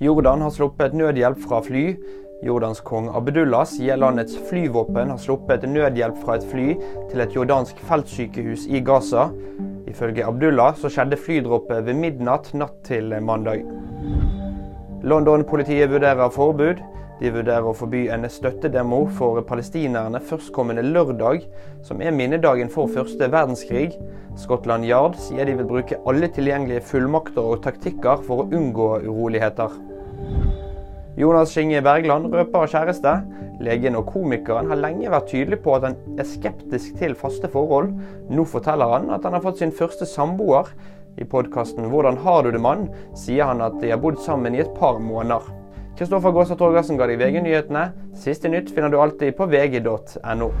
Jordan har sluppet nødhjelp fra fly. Jordans kong Abdullah sier landets flyvåpen har sluppet nødhjelp fra et fly til et jordansk feltsykehus i Gaza. Ifølge Abdullah så skjedde flydroppet ved midnatt natt til mandag. London-politiet vurderer forbud. De vurderer å forby en støttedemo for palestinerne førstkommende lørdag, som er minnedagen for første verdenskrig. Scotland Yard sier de vil bruke alle tilgjengelige fullmakter og taktikker for å unngå uroligheter. Jonas Skinge Bergland røper kjæreste. Legen og komikeren har lenge vært tydelig på at han er skeptisk til faste forhold. Nå forteller han at han har fått sin første samboer. I podkasten 'Hvordan har du det, mann?' sier han at de har bodd sammen i et par måneder. Kristoffer Gåsa Torgersen ga deg VG-nyhetene. Siste nytt finner du alltid på vg.no.